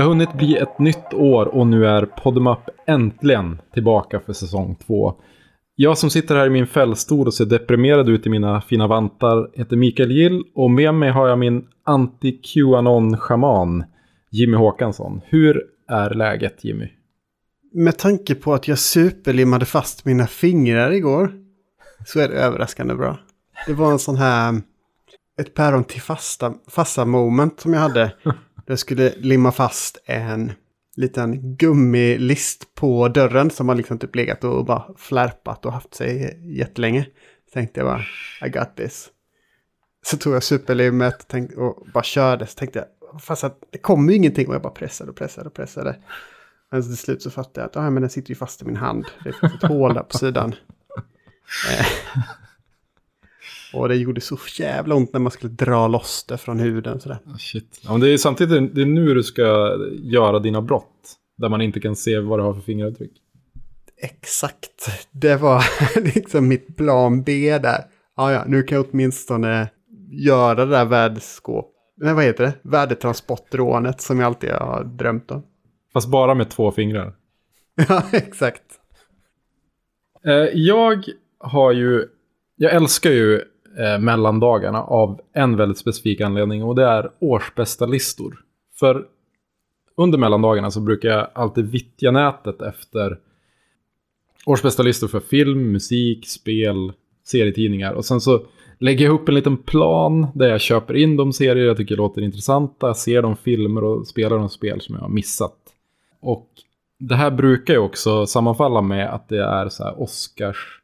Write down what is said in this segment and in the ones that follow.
Det har hunnit bli ett nytt år och nu är Podem Up äntligen tillbaka för säsong två. Jag som sitter här i min fällstol och ser deprimerad ut i mina fina vantar heter Mikael Gill och med mig har jag min anti-Qanon-shaman Jimmy Håkansson. Hur är läget Jimmy? Med tanke på att jag superlimmade fast mina fingrar igår så är det överraskande bra. Det var en sån här, ett päron till fasta, fasta moment som jag hade. Jag skulle limma fast en liten gummilist på dörren som har liksom typ legat och bara flärpat och haft sig jättelänge. Tänkte jag bara, I got this. Så tog jag superlimmet tänkte, och bara körde. Så tänkte jag, fast att det kommer ju ingenting. Och jag bara pressade och pressade och pressade. Men till slut så fattade jag att ah, men den sitter ju fast i min hand. Det finns ett hål där på sidan. Och det gjorde så jävla ont när man skulle dra loss det från huden. Sådär. Oh, shit. Ja, men det är samtidigt det är nu du ska göra dina brott. Där man inte kan se vad du har för fingeravtryck. Exakt. Det var liksom mitt plan B där. Ja, ja, nu kan jag åtminstone göra det där värdeskåp. Nej, vad heter det? Värdetransportrånet som jag alltid har drömt om. Fast bara med två fingrar. ja, exakt. Eh, jag har ju, jag älskar ju eh, mellandagarna av en väldigt specifik anledning och det är årsbästa listor. För under mellandagarna så brukar jag alltid vittja nätet efter årsbästa listor för film, musik, spel, serietidningar. Och sen så lägger jag upp en liten plan där jag köper in de serier jag tycker låter intressanta, ser de filmer och spelar de spel som jag har missat. Och det här brukar ju också sammanfalla med att det är så här Oscars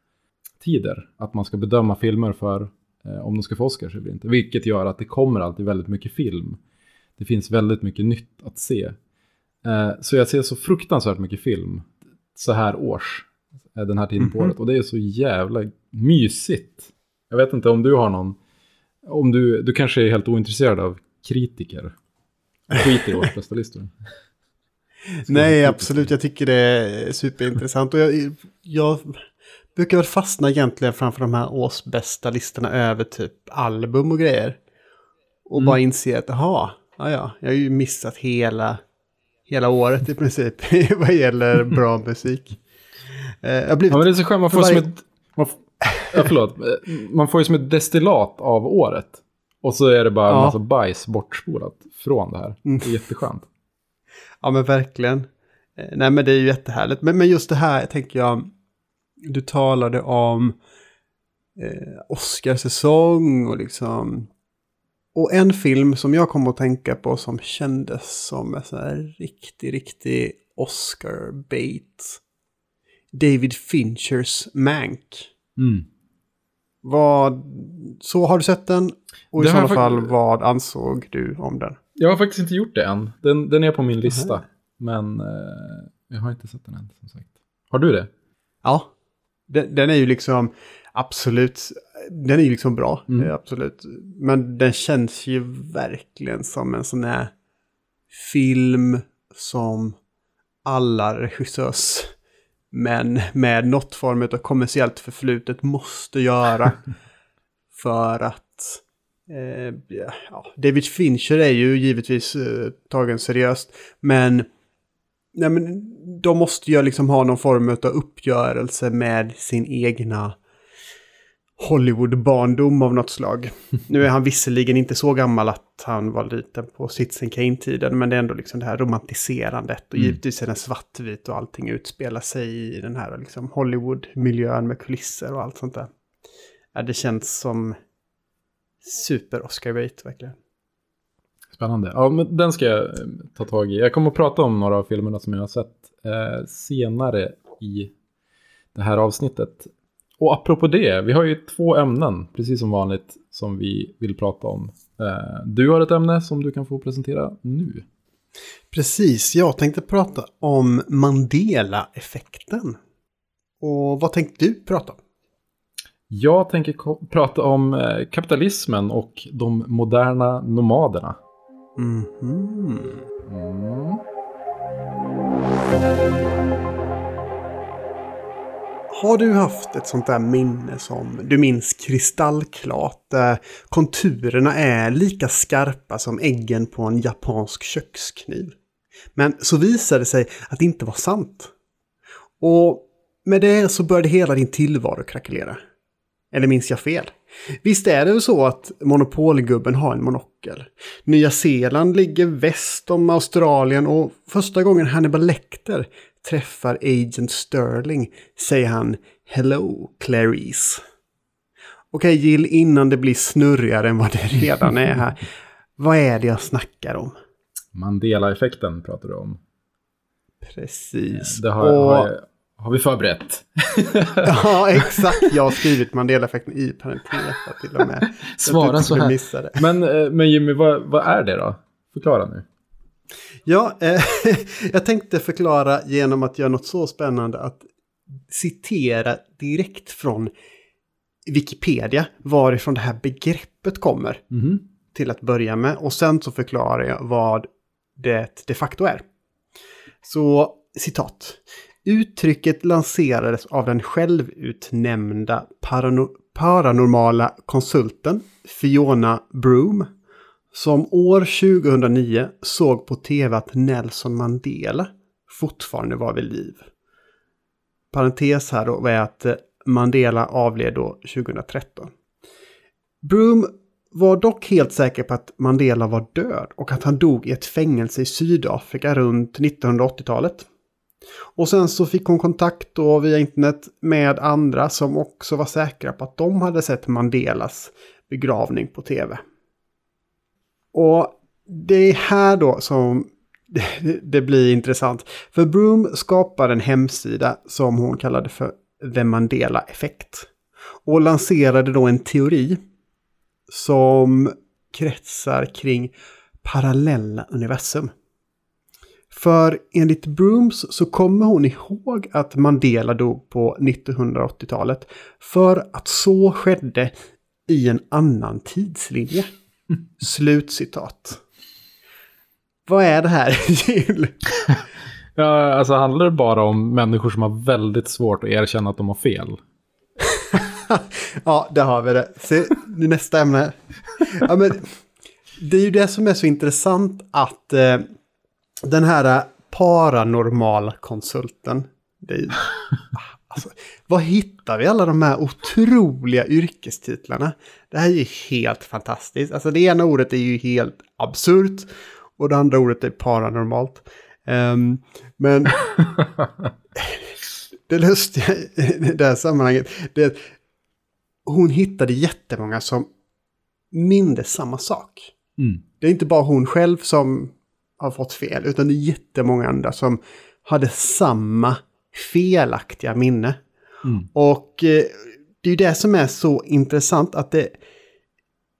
Oscars-tider. Att man ska bedöma filmer för eh, om de ska få Oscars eller inte. Vilket gör att det kommer alltid väldigt mycket film. Det finns väldigt mycket nytt att se. Eh, så jag ser så fruktansvärt mycket film så här års. Eh, den här tiden på Mhm. året. Och det är så jävla mysigt. Jag vet inte om du har någon... Om du, du kanske är helt ointresserad av kritiker. Skiter i årsbästa listor. Nej, absolut. Jag tycker det är superintressant. Och jag, jag brukar väl fastna egentligen framför de här årsbästa listorna över typ album och grejer. Och Mm. bara inse att, jaha, ja, ja, jag har ju missat hela, hela året i princip vad gäller bra musik. Eh, Jag har blivit, Ja, men det är så skönt. Man får För som varje- ett... Man, ja, förlåt. Eh, Man får ju som ett destillat av året. Och så är det bara en Ja. massa bajs bortspolat från det här. Mm. Det är jätteskönt. Ja men verkligen. Eh, Nej men det är ju jättehärligt. Men, men just det här tänker jag. Du talade om eh, Oscarsäsong och liksom. Och en film som jag kom att tänka på som kändes som en sån här riktig, riktig Oscar-bait. David Finchers Mank. Mm. Vad, så har du sett den? Och i Det har sådana fall, vad ansåg du om den? Jag har faktiskt inte gjort det än. Den, den är på min lista. Aha. Men eh, jag har inte sett den än, som sagt. Har du det? Ja, den, den är ju liksom absolut, den är ju liksom bra, Mm. eh, absolut. Men den känns ju verkligen som en sån här film som alla regissörs men med något form av kommersiellt förflutet måste göra för att eh, ja, David Fincher är ju givetvis eh, tagen seriöst, men Nej, men de måste ju liksom ha någon form av uppgörelse med sin egna Hollywood-barndom av något slag. Nu är han visserligen inte så gammal att han var liten på Citizen Kane-tiden, men det är ändå liksom det här romantiserandet. Och Mm. givetvis är den svartvit och allting utspelar sig i den här liksom Hollywood-miljön med kulisser och allt sånt där. Ja, det känns som super-Oscar-bait verkligen. Spännande. Ja, men den ska jag eh, ta tag i. Jag kommer att prata om några av filmerna som jag har sett eh, senare i det här avsnittet. Och apropå det, vi har ju två ämnen, precis som vanligt, som vi vill prata om. Eh, du har ett ämne som du kan få presentera nu. Precis, jag tänkte prata om Mandela-effekten. Och vad tänkte du prata om? Jag tänker prata om eh, kapitalismen och de moderna nomaderna. Mhm. Mm. Har du haft ett sånt där minne som du minns kristallklart? Där konturerna är lika skarpa som äggen på en japansk kökskniv. Men så visade det sig att det inte var sant. Och med det så började hela din tillvaro krackelera. Eller minns jag fel? Visst är det väl så att monopolgubben har en monokel? Nya Zeeland ligger väst om Australien och första gången Hannibal Lecter träffar Agent Sterling säger han Hello Clarice. Okej Jill, innan det blir snurrigare än vad det redan är här. vad är det jag snackar om? Mandela-effekten pratar du om. Precis. Det har, och... har, har vi förberett. ja, exakt. Jag har skrivit Mandela-effekten i parentes till och med. Svara så här. Men, eh, men Jimmy, vad, vad är det då? Förklara nu. Ja, eh, jag tänkte förklara genom att göra något så spännande att citera direkt från Wikipedia varifrån det här begreppet kommer. Mm. Till att börja med. Och sen så förklarar jag vad det de facto är. Så citat. Uttrycket lanserades av den självutnämnda parano paranormala konsulten Fiona Broom som år 2009 såg på tv att Nelson Mandela fortfarande var vid liv. Parentes här då är att eh, Mandela avled då 2013. Broom var dock helt säker på att Mandela var död och att han dog i ett fängelse i Sydafrika runt 1980-talet. Och sen så fick hon kontakt då via internet med andra som också var säkra på att de hade sett Mandelas begravning på tv. Och det är här då som det blir intressant. För Broom skapade en hemsida som hon kallade för The Mandela Effect. Och lanserade då en teori som kretsar kring parallella universum. För enligt Brooms så kommer hon ihåg att Mandela dog på 1980-talet. För att så skedde i en annan tidslinje. Slutcitat. Vad är det här, Jill? ja, alltså handlar det bara om människor som har väldigt svårt att erkänna att de har fel? ja, där har vi det. Se, nästa ämne. Ja, men, det är ju det som är så intressant att eh, den här paranormala konsulten. Det är, alltså, vad hittar vi alla de här otroliga yrkestitlarna? Det här är ju helt fantastiskt. Alltså det ena ordet är ju helt absurt och det andra ordet är paranormalt. Um, men det lustiga i det här sammanhanget det är att hon hittade jättemånga som mindes samma sak. Mm. Det är inte bara hon själv som har fått fel, utan det är jättemånga andra som hade samma felaktiga minne. Mm. Och eh, det är ju det som är så intressant, att det,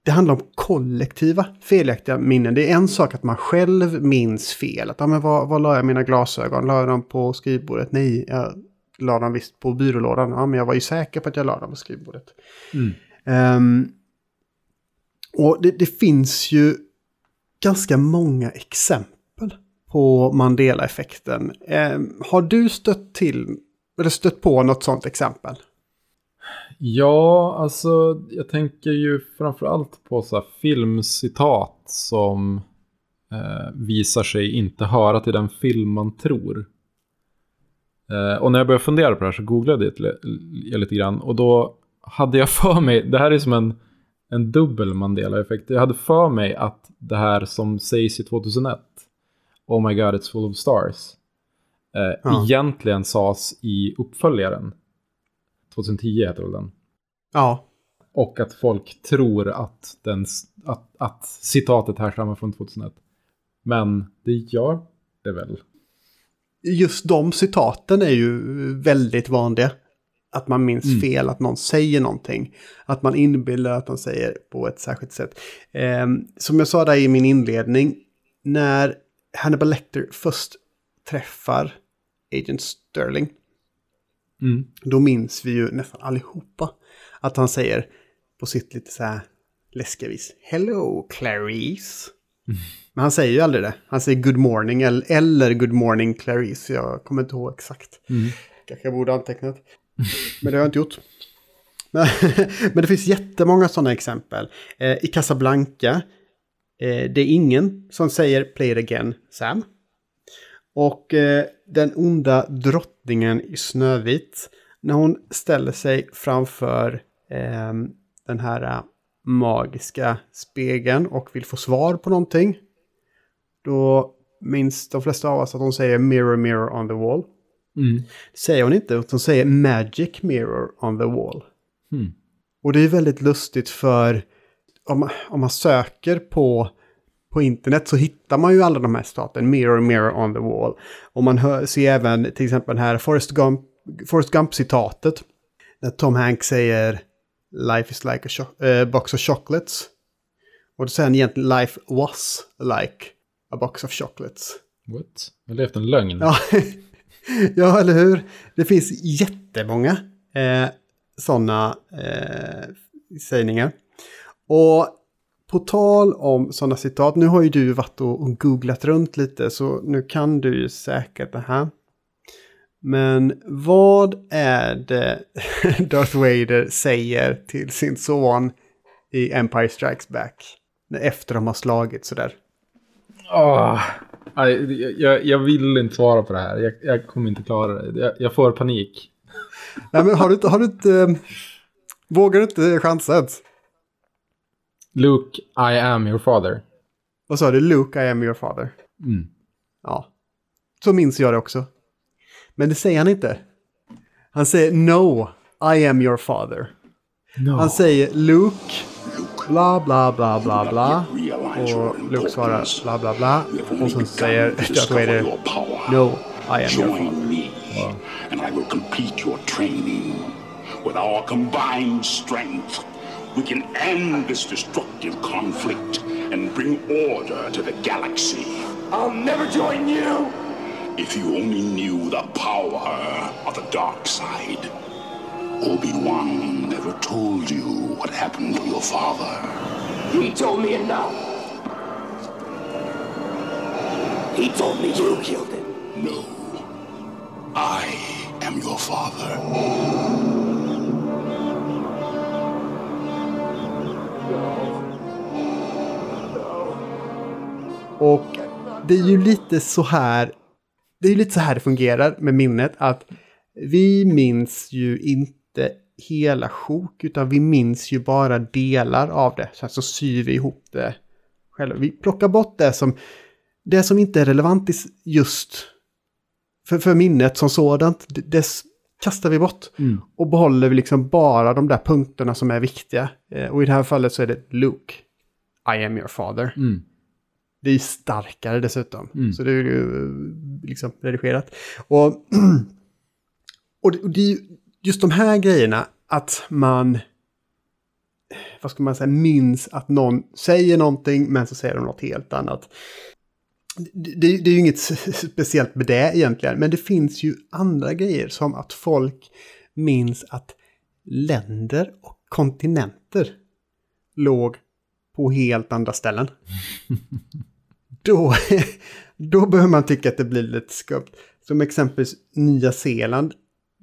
det handlar om kollektiva felaktiga minnen. Det är en sak att man själv minns fel. Att, ja, men var, var la jag mina glasögon? La jag dem på skrivbordet? Nej, jag la dem visst på byrålådan. Ja, men jag var ju säker på att jag la dem på skrivbordet. Mm. Um, och det, det, finns ju ganska många exempel på Mandela-effekten. Eh, har du stött till, eller stött på något sånt exempel? Ja, alltså jag tänker ju framförallt på så filmcitat som eh, visar sig inte höra till den film man tror. Eh, och när jag började fundera på det här så googlade jag lite grann och då hade jag för mig, det här är som en en dubbel Mandela-effekt. Jag hade för mig att det här som sägs i 2001, Oh my god it's full of stars, eh, ja. egentligen sades i uppföljaren. 2010 heter väl den? Ja. Och att folk tror att, den, att, att citatet härstammar från 2001. Men det gör det väl? Just de citaten är ju väldigt vanliga. Att man minns mm. fel, att någon säger någonting. Att man inbillar att de säger på ett särskilt sätt. Eh, som jag sa där i min inledning, när Hannibal Lecter först träffar Agent Sterling. Mm. Då minns vi ju nästan allihopa att han säger på sitt lite så här läskiga vis. Hello Clarice. Mm. Men han säger ju aldrig det. Han säger good morning eller, eller good morning Clarice. Jag kommer inte ihåg exakt. Mm. Kanske jag borde antecknat. Men det har jag inte gjort. Men det finns jättemånga sådana exempel. Eh, I Casablanca, eh, det är ingen som säger play it again, Sam. Och eh, den onda drottningen i Snövit, när hon ställer sig framför eh, den här eh, magiska spegeln och vill få svar på någonting, då minns de flesta av oss att hon säger mirror, mirror on the wall. Mm. Det säger hon inte, utan hon säger magic mirror on the wall. Hmm. Och det är väldigt lustigt för om man, om man söker på, på internet så hittar man ju alla de här staten. Mirror, mirror on the wall. Och man hör, ser även till exempel den här Forrest Gump, Forrest Gump-citatet. När Tom Hanks säger Life is like a eh, box of chocolates. Och då säger han egentligen Life was like a box of chocolates. What? Jag har levt en lögn. Ja, ja eller hur? Det finns jättemånga eh, sådana eh, sägningar. Och på tal om sådana citat, nu har ju du varit och, googlat runt lite så nu kan du ju säkert det här. Men vad är det Darth Vader säger till sin son i Empire Strikes Back? Efter de har slagit sådär. Ah, nej, jag, jag vill inte svara på det här. Jag, jag kommer inte klara det. Jag, jag får panik. Nej, men har du. Har du inte eh, vågar du inte chansen? Luke, I am your father. Vad sa du? Luke, I am your father. Mm. Ja. Så minns jag det också. Men det säger han inte. Han säger no, I am your father. No. Han säger Luke, bla bla bla bla bla. Och Luke svarar bla bla bla. Och sen säger Darth Vader no, I am your father. Join me, and I will complete your training. With our combined strength, we can end this destructive conflict and bring order to the galaxy. I'll never join you! If you only knew the power of the dark side. Obi-Wan never told you what happened to your father. He told me enough. He told me you killed him. No. I am your father. Och det är ju lite så här. Det är ju lite så här det fungerar med minnet. Att vi minns ju inte hela sjok. Utan vi minns ju bara delar av det. Sen så syr vi ihop det själva. Vi plockar bort det som, det som inte är relevant just för, för minnet som sådant. Det, det kastar vi bort. Och behåller vi liksom bara de där punkterna som är viktiga. Eh, och i det här fallet så är det Luke. I am your father. Mm. Det är starkare dessutom. Mm. Så det är ju eh, liksom redigerat. Och, och, det, och det är ju just de här grejerna att man, vad ska man säga, minns att någon säger någonting men så säger de något helt annat. Det, det, är ju inget speciellt med det egentligen, men det finns ju andra grejer som att folk minns att länder och kontinenter låg på helt andra ställen. då, då behöver man tycka att det blir lite skumt. Som exempelvis Nya Zeeland.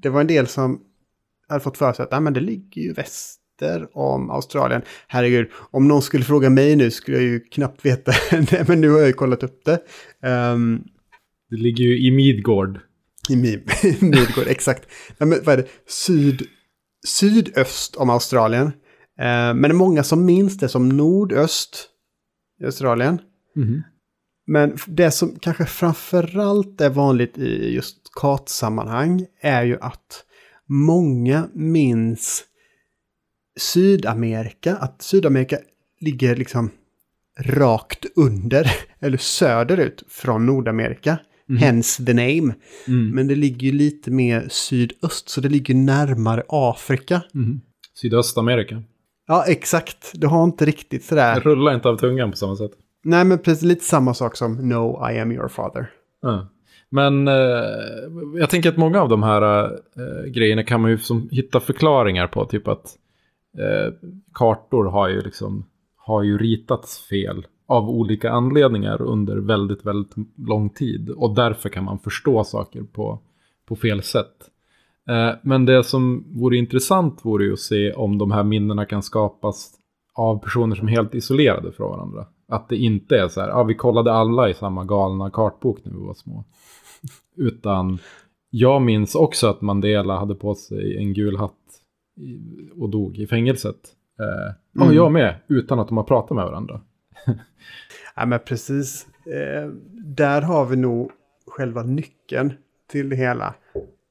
Det var en del som hade fått för sig att ah, men det ligger ju väster om Australien. Herregud, om någon skulle fråga mig nu skulle jag ju knappt veta. Nej, men nu har jag ju kollat upp det. Ehm, Det ligger ju i Midgård. i Mi- Midgård, exakt. Nej, men vad är det? Syd, sydöst om Australien. Eh, men det är många som minns det som nordöst i Australien. Mhm. Men det som kanske framförallt är vanligt i just kartsammanhang är ju att många minns Sydamerika, att Sydamerika ligger liksom rakt under eller söderut från Nordamerika. Hence the name. Mm. Men det ligger ju lite mer sydöst, så det ligger närmare Afrika. Mhm. Sydöstamerika. Ja, exakt. Det har inte riktigt sådär. Jag rullar inte av tungan på samma sätt. Nej, men precis lite samma sak som No, I am your father. Ja. Men eh, jag tänker att många av de här eh, grejerna kan man ju som hitta förklaringar på. Typ att eh, kartor har ju, liksom, har ju ritats fel av olika anledningar under väldigt, väldigt lång tid. Och därför kan man förstå saker på, på fel sätt. Eh, men det som vore intressant vore ju att se om de här minnena kan skapas av personer som är helt isolerade från varandra. Att det inte är så här, ja vi kollade alla i samma galna kartbok när vi var små. Utan jag minns också att Mandela hade på sig en gul hatt och dog i fängelset. Eh, Mm. Och jag med, utan att de har pratat med varandra. Ja, men precis. Eh, där har vi nog själva nyckeln till det hela.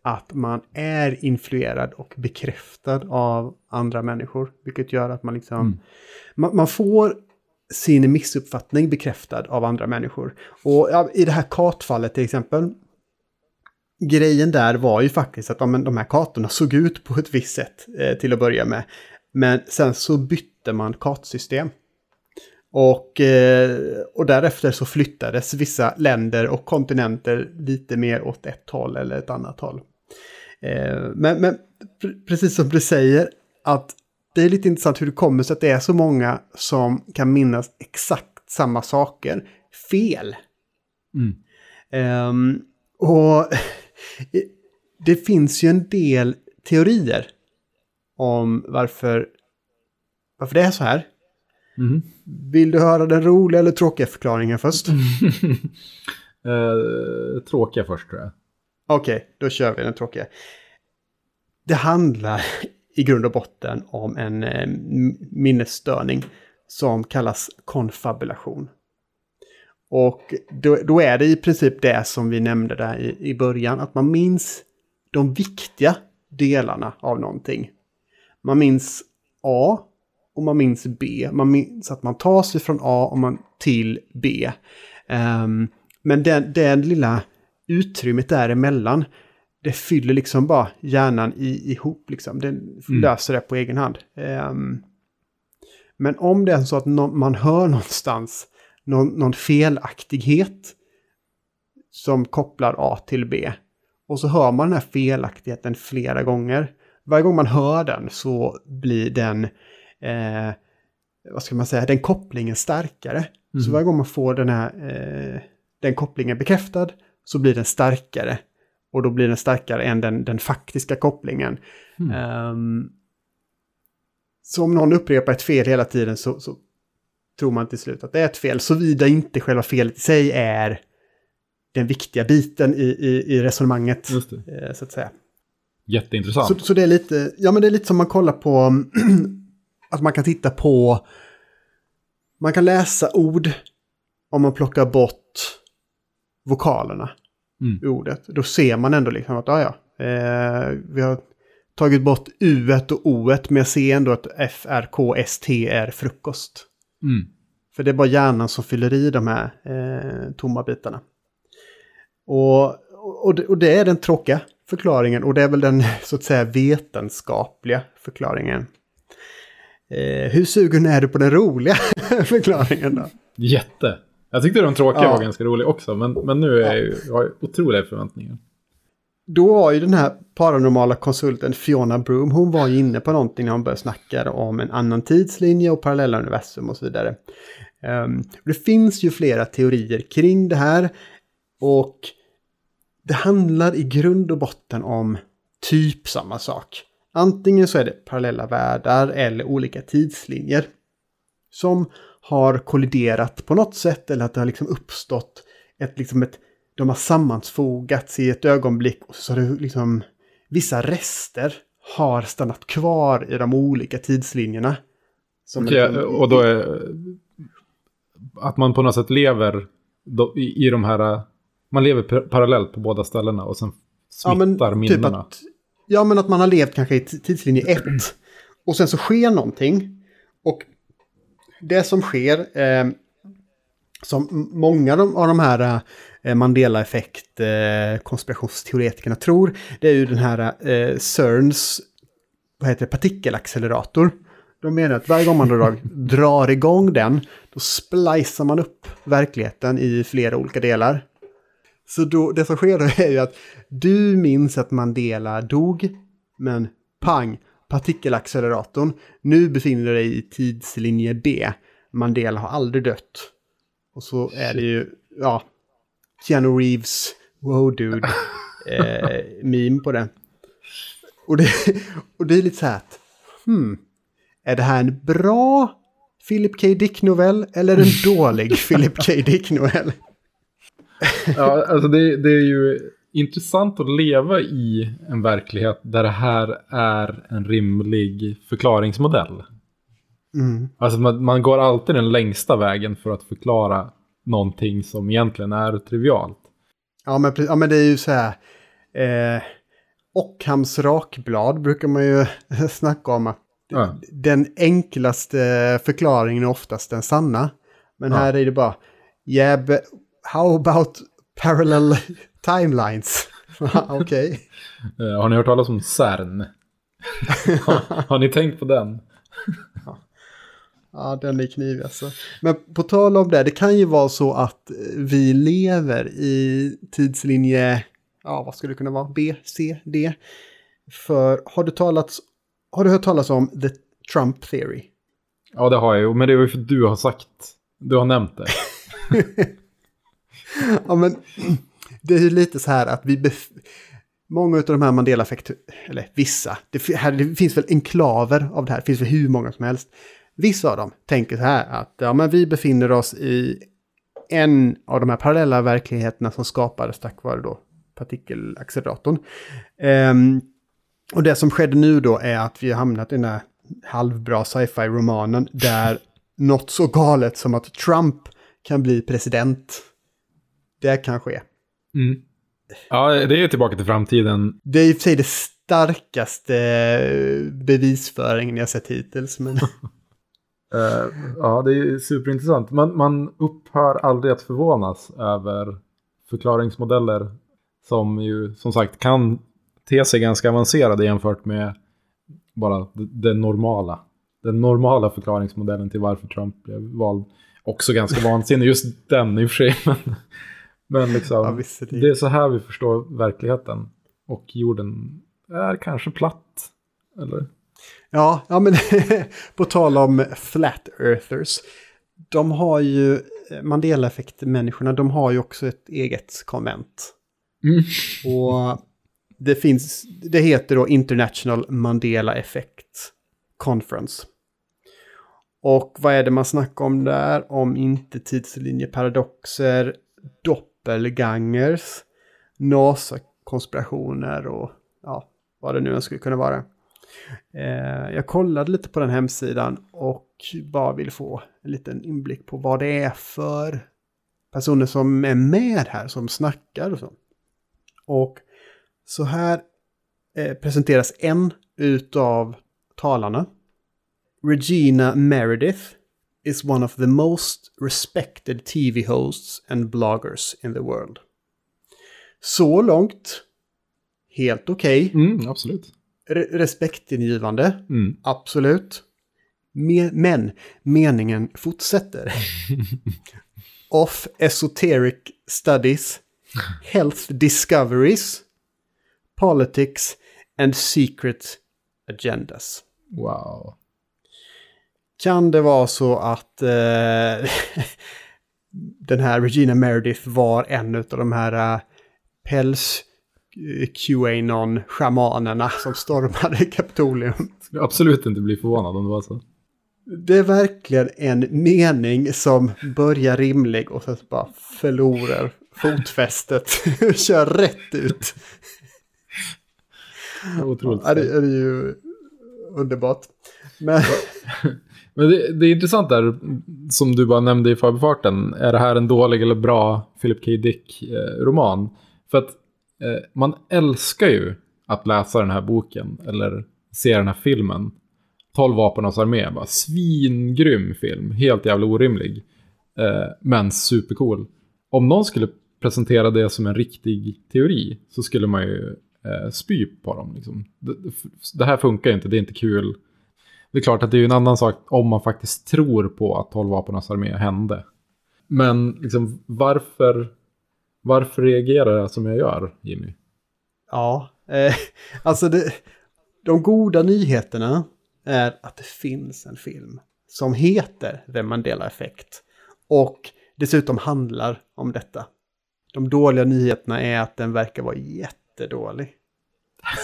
Att man är influerad och bekräftad av andra människor. Vilket gör att man liksom... Mm. Man, man får sin missuppfattning bekräftad av andra människor. Och ja, i det här kartfallet till exempel. Grejen där var ju faktiskt att ja, men de här kartorna såg ut på ett visst sätt eh, till att börja med. Men sen så bytte man kartsystem. Och, eh, och därefter så flyttades vissa länder och kontinenter lite mer åt ett håll eller ett annat håll. Eh, men, men pre- precis som du säger, att det är lite intressant hur det kommer sig att det är så många som kan minnas exakt samma saker fel. Mm. Ehm, och det finns ju en del teorier om varför, varför det är så här. Mhm. Vill du höra den roliga eller tråkiga förklaringen först? eh, tråkiga först tror jag. Okej, då kör vi den tråkiga. Det handlar i grund och botten om en eh, minnesstörning som kallas konfabulation. Och då, då är det i princip det som vi nämnde där i, i början, att man minns de viktiga delarna av någonting. Man minns A och man minns B. Man minns att man tar sig från A och man till B. Ehm, men den, den lilla utrymmet däremellan, det fyller liksom bara hjärnan i, ihop. Liksom. Den löser det på egen hand. Ehm, men om det är så att nå- man hör någonstans någon, någon felaktighet som kopplar A till B. Och så hör man den här felaktigheten flera gånger. Varje gång man hör den så blir den, eh, vad ska man säga, den kopplingen starkare. Så varje gång man får den här, eh, den kopplingen bekräftad så blir den starkare. Och då blir den starkare än den, den faktiska kopplingen. Ehm, så om någon upprepar ett fel hela tiden så, så tror man till slut att det är ett fel. Såvida inte själva felet i sig är den viktiga biten i, i, i resonemanget. Eh, Så att säga. Jätteintressant. Så, så det är lite, ja men det är lite som man kollar på, att man kan titta på, man kan läsa ord om man plockar bort vokalerna Mm. i ordet. Då ser man ändå liksom att, ja ja, eh, vi har tagit bort u och o men jag ser ändå att f, r, k, s, t är frukost. Mm. För det är bara hjärnan som fyller i de här eh, tomma bitarna. Och, och, det, och det är den tråkiga förklaringen och det är väl den så att säga vetenskapliga förklaringen. Eh, hur sugen är du på den roliga förklaringen då? Jätte. Jag tyckte de tråkiga Ja. var ganska roliga också, men, men nu är jag, jag har otroliga förväntningar. Då var ju den här paranormala konsulten Fiona Broom, hon var ju inne på någonting när hon började snacka om en annan tidslinje och parallella universum och så vidare. Um, det finns ju flera teorier kring det här och det handlar i grund och botten om typ samma sak. Antingen så är det parallella världar eller olika tidslinjer som har kolliderat på något sätt eller att det har liksom uppstått ett, liksom ett, de har sammansfogats i ett ögonblick och så har det liksom vissa rester har stannat kvar i de olika tidslinjerna. Okej, liksom- och då är att man på något sätt lever då, i, i de här... Man lever par- parallellt på båda ställena och sen smittar minnena. Typ att, ja, men att man har levt kanske i tidslinje 1. Och sen så sker någonting. Och det som sker, eh, som många av de- av de här eh, Mandela-effekt eh, konspirationsteoretikerna tror, det är ju den här eh, CERNs vad heter det, partikelaccelerator. De menar att varje gång man drar, drar igång den, då splicar man upp verkligheten i flera olika delar. Så då, det som sker då är ju att du minns att Mandela dog, men pang, partikelacceleratorn. Nu befinner du dig i tidslinje B. Mandela har aldrig dött. Och så är det ju, ja, Keanu Reeves, wow dude, eh, meme på det. Och det, och det är lite så här att, hmm, är det här en bra Philip K. Dick-novell eller en dålig Philip K. Dick-novell? ja, alltså det, det är ju intressant att leva i en verklighet där det här är en rimlig förklaringsmodell. Mm. Alltså man, man går alltid den längsta vägen för att förklara någonting som egentligen är trivialt. Ja men, ja, men det är ju så här. Eh, Ockhams rakblad brukar man ju snacka om. Att Ja. Den enklaste förklaringen är oftast den sanna. Men Ja. här är det bara, yeah, but how about parallel timelines? Okej. Eh, har ni hört talas om CERN? har, har ni tänkt på den? Ja, den är knivig alltså. Men på tal om det, det kan ju vara så att vi lever i tidslinje, ja vad skulle det kunna vara, B, C, D. För har du, talats, har du hört talas om the Trump theory? Ja, det har jag ju. Men det var ju för att du har sagt. Du har nämnt det. Ja, men det är ju lite så här att vi... Bef- många av de här Mandela-effekt, eller vissa, det, här, det finns väl enklaver av det här, det finns väl hur många som helst. Vissa av dem tänker så här att ja, men vi befinner oss i en av de här parallella verkligheterna som skapades tack vare då partikelacceleratorn. Ehm, och det som skedde nu då är att vi har hamnat i den här halvbra sci-fi-romanen där något så galet som att Trump kan bli president. Det kan ske. Mm. Ja, det är ju tillbaka till framtiden. Det är i och för sig det starkaste bevisföringen jag sett hittills. Men Eh, ja, det är superintressant. Man, man upphör aldrig att förvånas över förklaringsmodeller som ju som sagt kan te sig ganska avancerade jämfört med bara det, det normala. Den normala förklaringsmodellen till varför Trump blev vald. Också ganska vansinnig, just den i och för sig. Men, men liksom, Ja, visserligen. det är så här vi förstår verkligheten. Och jorden är kanske platt. Eller? Ja, ja, men på tal om flat earthers. De har ju, Mandela-effekt-människorna, de har ju också ett eget konvent. Mm. Och det finns, det heter då International Mandela Effect Conference. Och vad är det man snackar om där? Om inte tidslinjeparadoxer, doppelgangers, NASA-konspirationer och ja, vad det nu än skulle kunna vara. Eh, jag kollade lite på den hemsidan och bara vill få en liten inblick på vad det är för personer som är med här, som snackar och så. Och så här eh, presenteras en utav talarna. Regina Meredith is one of the most respected TV hosts and bloggers in the world. Så långt, helt okej. Mm, absolut. Re- respektingivande, Mm. absolut. Me- men meningen fortsätter. of esoteric studies, health discoveries, politics and secret agendas. Wow. Kan det vara så att eh, den här Regina Meredith var en av de här eh, päls eh, Qanon-shamanerna som stormade Kapitolium? Skulle absolut inte bli förvånad om det var så. Det är verkligen en mening som börjar rimlig och sen bara förlorar fotfästet. Kör rätt ut. Otroligt. Ja, det är ju underbart. Men Men det, det är intressant där, som du bara nämnde i förbifarten. Är det här en dålig eller bra Philip K. Dick-roman? För att eh, Eh, man älskar ju att läsa den här boken eller se den här filmen. 12 vapenas armé, bara svingrym film, helt jävla orimlig. Eh, men supercool. Om någon skulle presentera det som en riktig teori så skulle man ju eh, spy på dem. Liksom. Det, det här funkar ju inte, det är inte kul. Det är klart att det är en annan sak om man faktiskt tror på att 12 vapenas armé hände. Men liksom, varför, varför reagerar jag som jag gör, Jimmy? ja, eh, alltså det, de goda nyheterna är att det finns en film som heter The Mandela Effect. Och dessutom handlar om detta. De dåliga nyheterna är att den verkar vara jättedålig.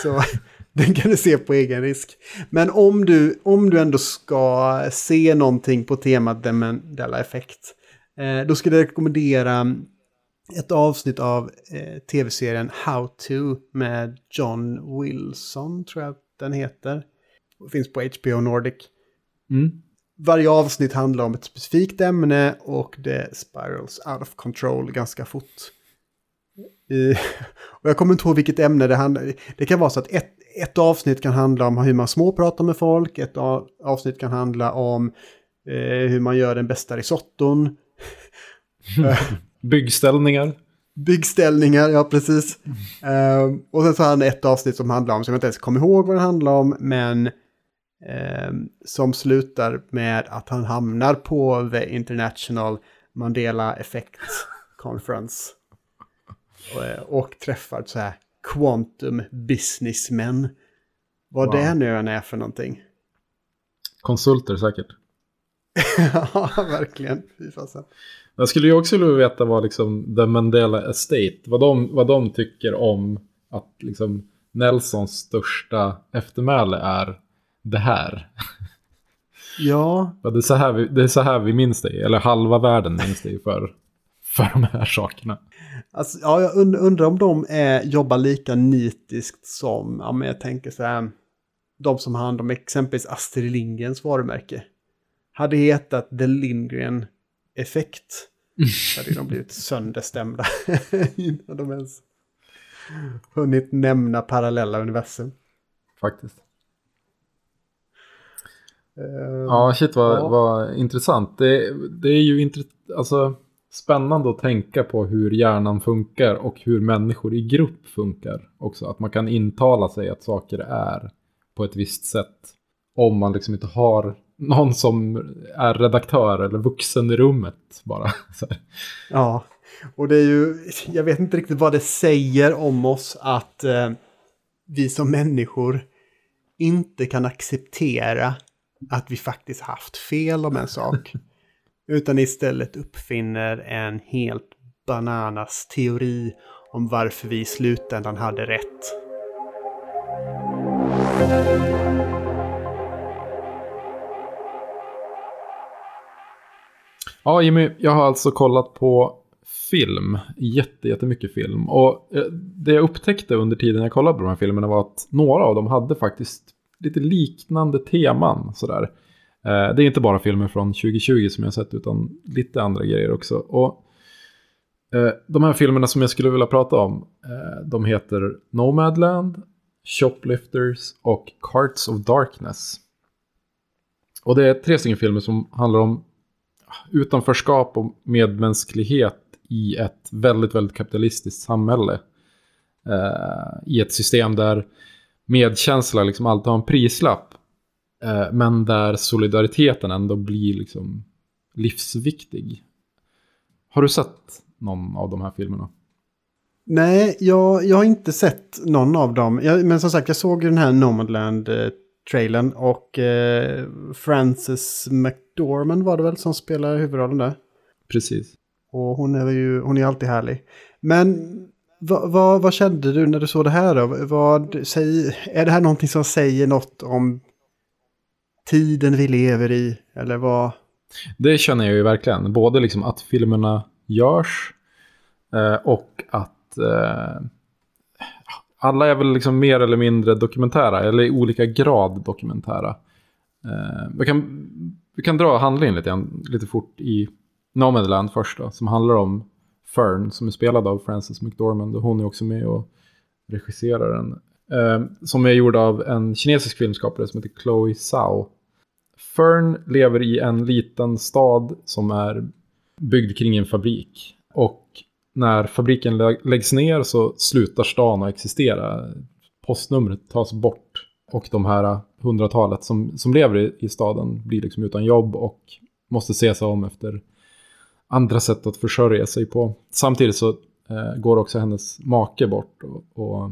Så den kan du se på egen risk. Men om du, om du ändå ska se någonting på temat The Mandela Effect. Eh, då skulle jag rekommendera ett avsnitt av eh, tv-serien How To med John Wilson, tror jag den heter. Det finns på HBO Nordic. Mm. Varje avsnitt handlar om ett specifikt ämne och det spirals out of control ganska fort. Eh, och jag kommer inte ihåg vilket ämne det handlar om. Det kan vara så att ett, ett avsnitt kan handla om hur man småpratar med folk, ett av, avsnitt kan handla om eh, hur man gör den bästa risotton. Byggställningar. Byggställningar, ja precis. Ehm, och sen så har han ett avsnitt som handlar om, som jag inte ens kommer ihåg vad det handlar om, men ehm, som slutar med att han hamnar på The International Mandela Effect Conference. Och, eh, och träffar så här quantum businessmen. Vad Wow. det nu än är för någonting. Konsulter säkert. ja, verkligen. Fy fasen. Jag skulle ju också vilja veta vad liksom The Mandela Estate, vad de, vad de tycker om att liksom Nelsons största eftermäle är det här. Ja, det, är så här vi, det är så här vi minns dig, eller halva världen minns dig för, för de här sakerna. Alltså, ja, jag und- undrar om de är, jobbar lika nitiskt som, ja men jag tänker så här, de som har hand om exempelvis Astrid Lindgrens varumärke. Hade hetat The Lindgren Effekt. Hade de blivit sönderstämda innan de ens hunnit nämna parallella universum. Faktiskt. Eh, Ja, shit vad, Ja. vad intressant. Det, det är ju alltså, spännande att tänka på hur hjärnan funkar och hur människor i grupp funkar också. Att man kan intala sig att saker är på ett visst sätt. Om man liksom inte har någon som är redaktör eller vuxen i rummet bara. Ja, och det är ju, jag vet inte riktigt vad det säger om oss att eh, vi som människor inte kan acceptera att vi faktiskt haft fel om en sak. utan istället uppfinner en helt bananas teori om varför vi i slutändan hade rätt. Ja, Jimmy, jag har alltså kollat på film. Jätte, jättemycket film. Och eh, det jag upptäckte under tiden jag kollade på de här filmerna var att några av dem hade faktiskt lite liknande teman. Sådär. Eh, det är inte bara filmer från 2020 som jag har sett, utan lite andra grejer också. Och eh, de här filmerna som jag skulle vilja prata om, de heter Nomadland, Shoplifters och Carts of Darkness. Och det är tre stycken filmer som handlar om utanförskap och medmänsklighet i ett väldigt, väldigt kapitalistiskt samhälle. Eh, I ett system där medkänsla liksom alltid har en prislapp. Eh, men där solidariteten ändå blir liksom livsviktig. Har du sett någon av de här filmerna? Nej, jag, jag har inte sett någon av dem. Jag, men som sagt, jag såg ju den här Nomadland-trailern eh, och eh, Frances McDormand var det väl som spelar huvudrollen där. Precis. Och hon är ju hon är alltid härlig. Men vad, vad, vad kände du när du såg det här då? Vad, säg, är det här någonting som säger något om tiden vi lever i? Eller vad? Det känner jag ju verkligen. Både liksom att filmerna görs eh, och att eh, alla är väl liksom mer eller mindre dokumentära, eller i olika grad dokumentära. Eh, vi, kan, du kan dra handlingen lite, lite fort i Nomadland först då, som handlar om Fern, som är spelad av Frances McDormand, och hon är också med och regisserar den. Eh, som är gjord av en kinesisk filmskapare som heter Chloe Zhao. Fern lever i en liten stad som är byggd kring en fabrik. Och när fabriken lä- läggs ner så slutar stan att existera. Postnumret tas bort. Och de här hundratalet som, som lever i, i staden blir liksom utan jobb och måste se sig om efter andra sätt att försörja sig på. Samtidigt så eh, går också hennes make bort. Och, och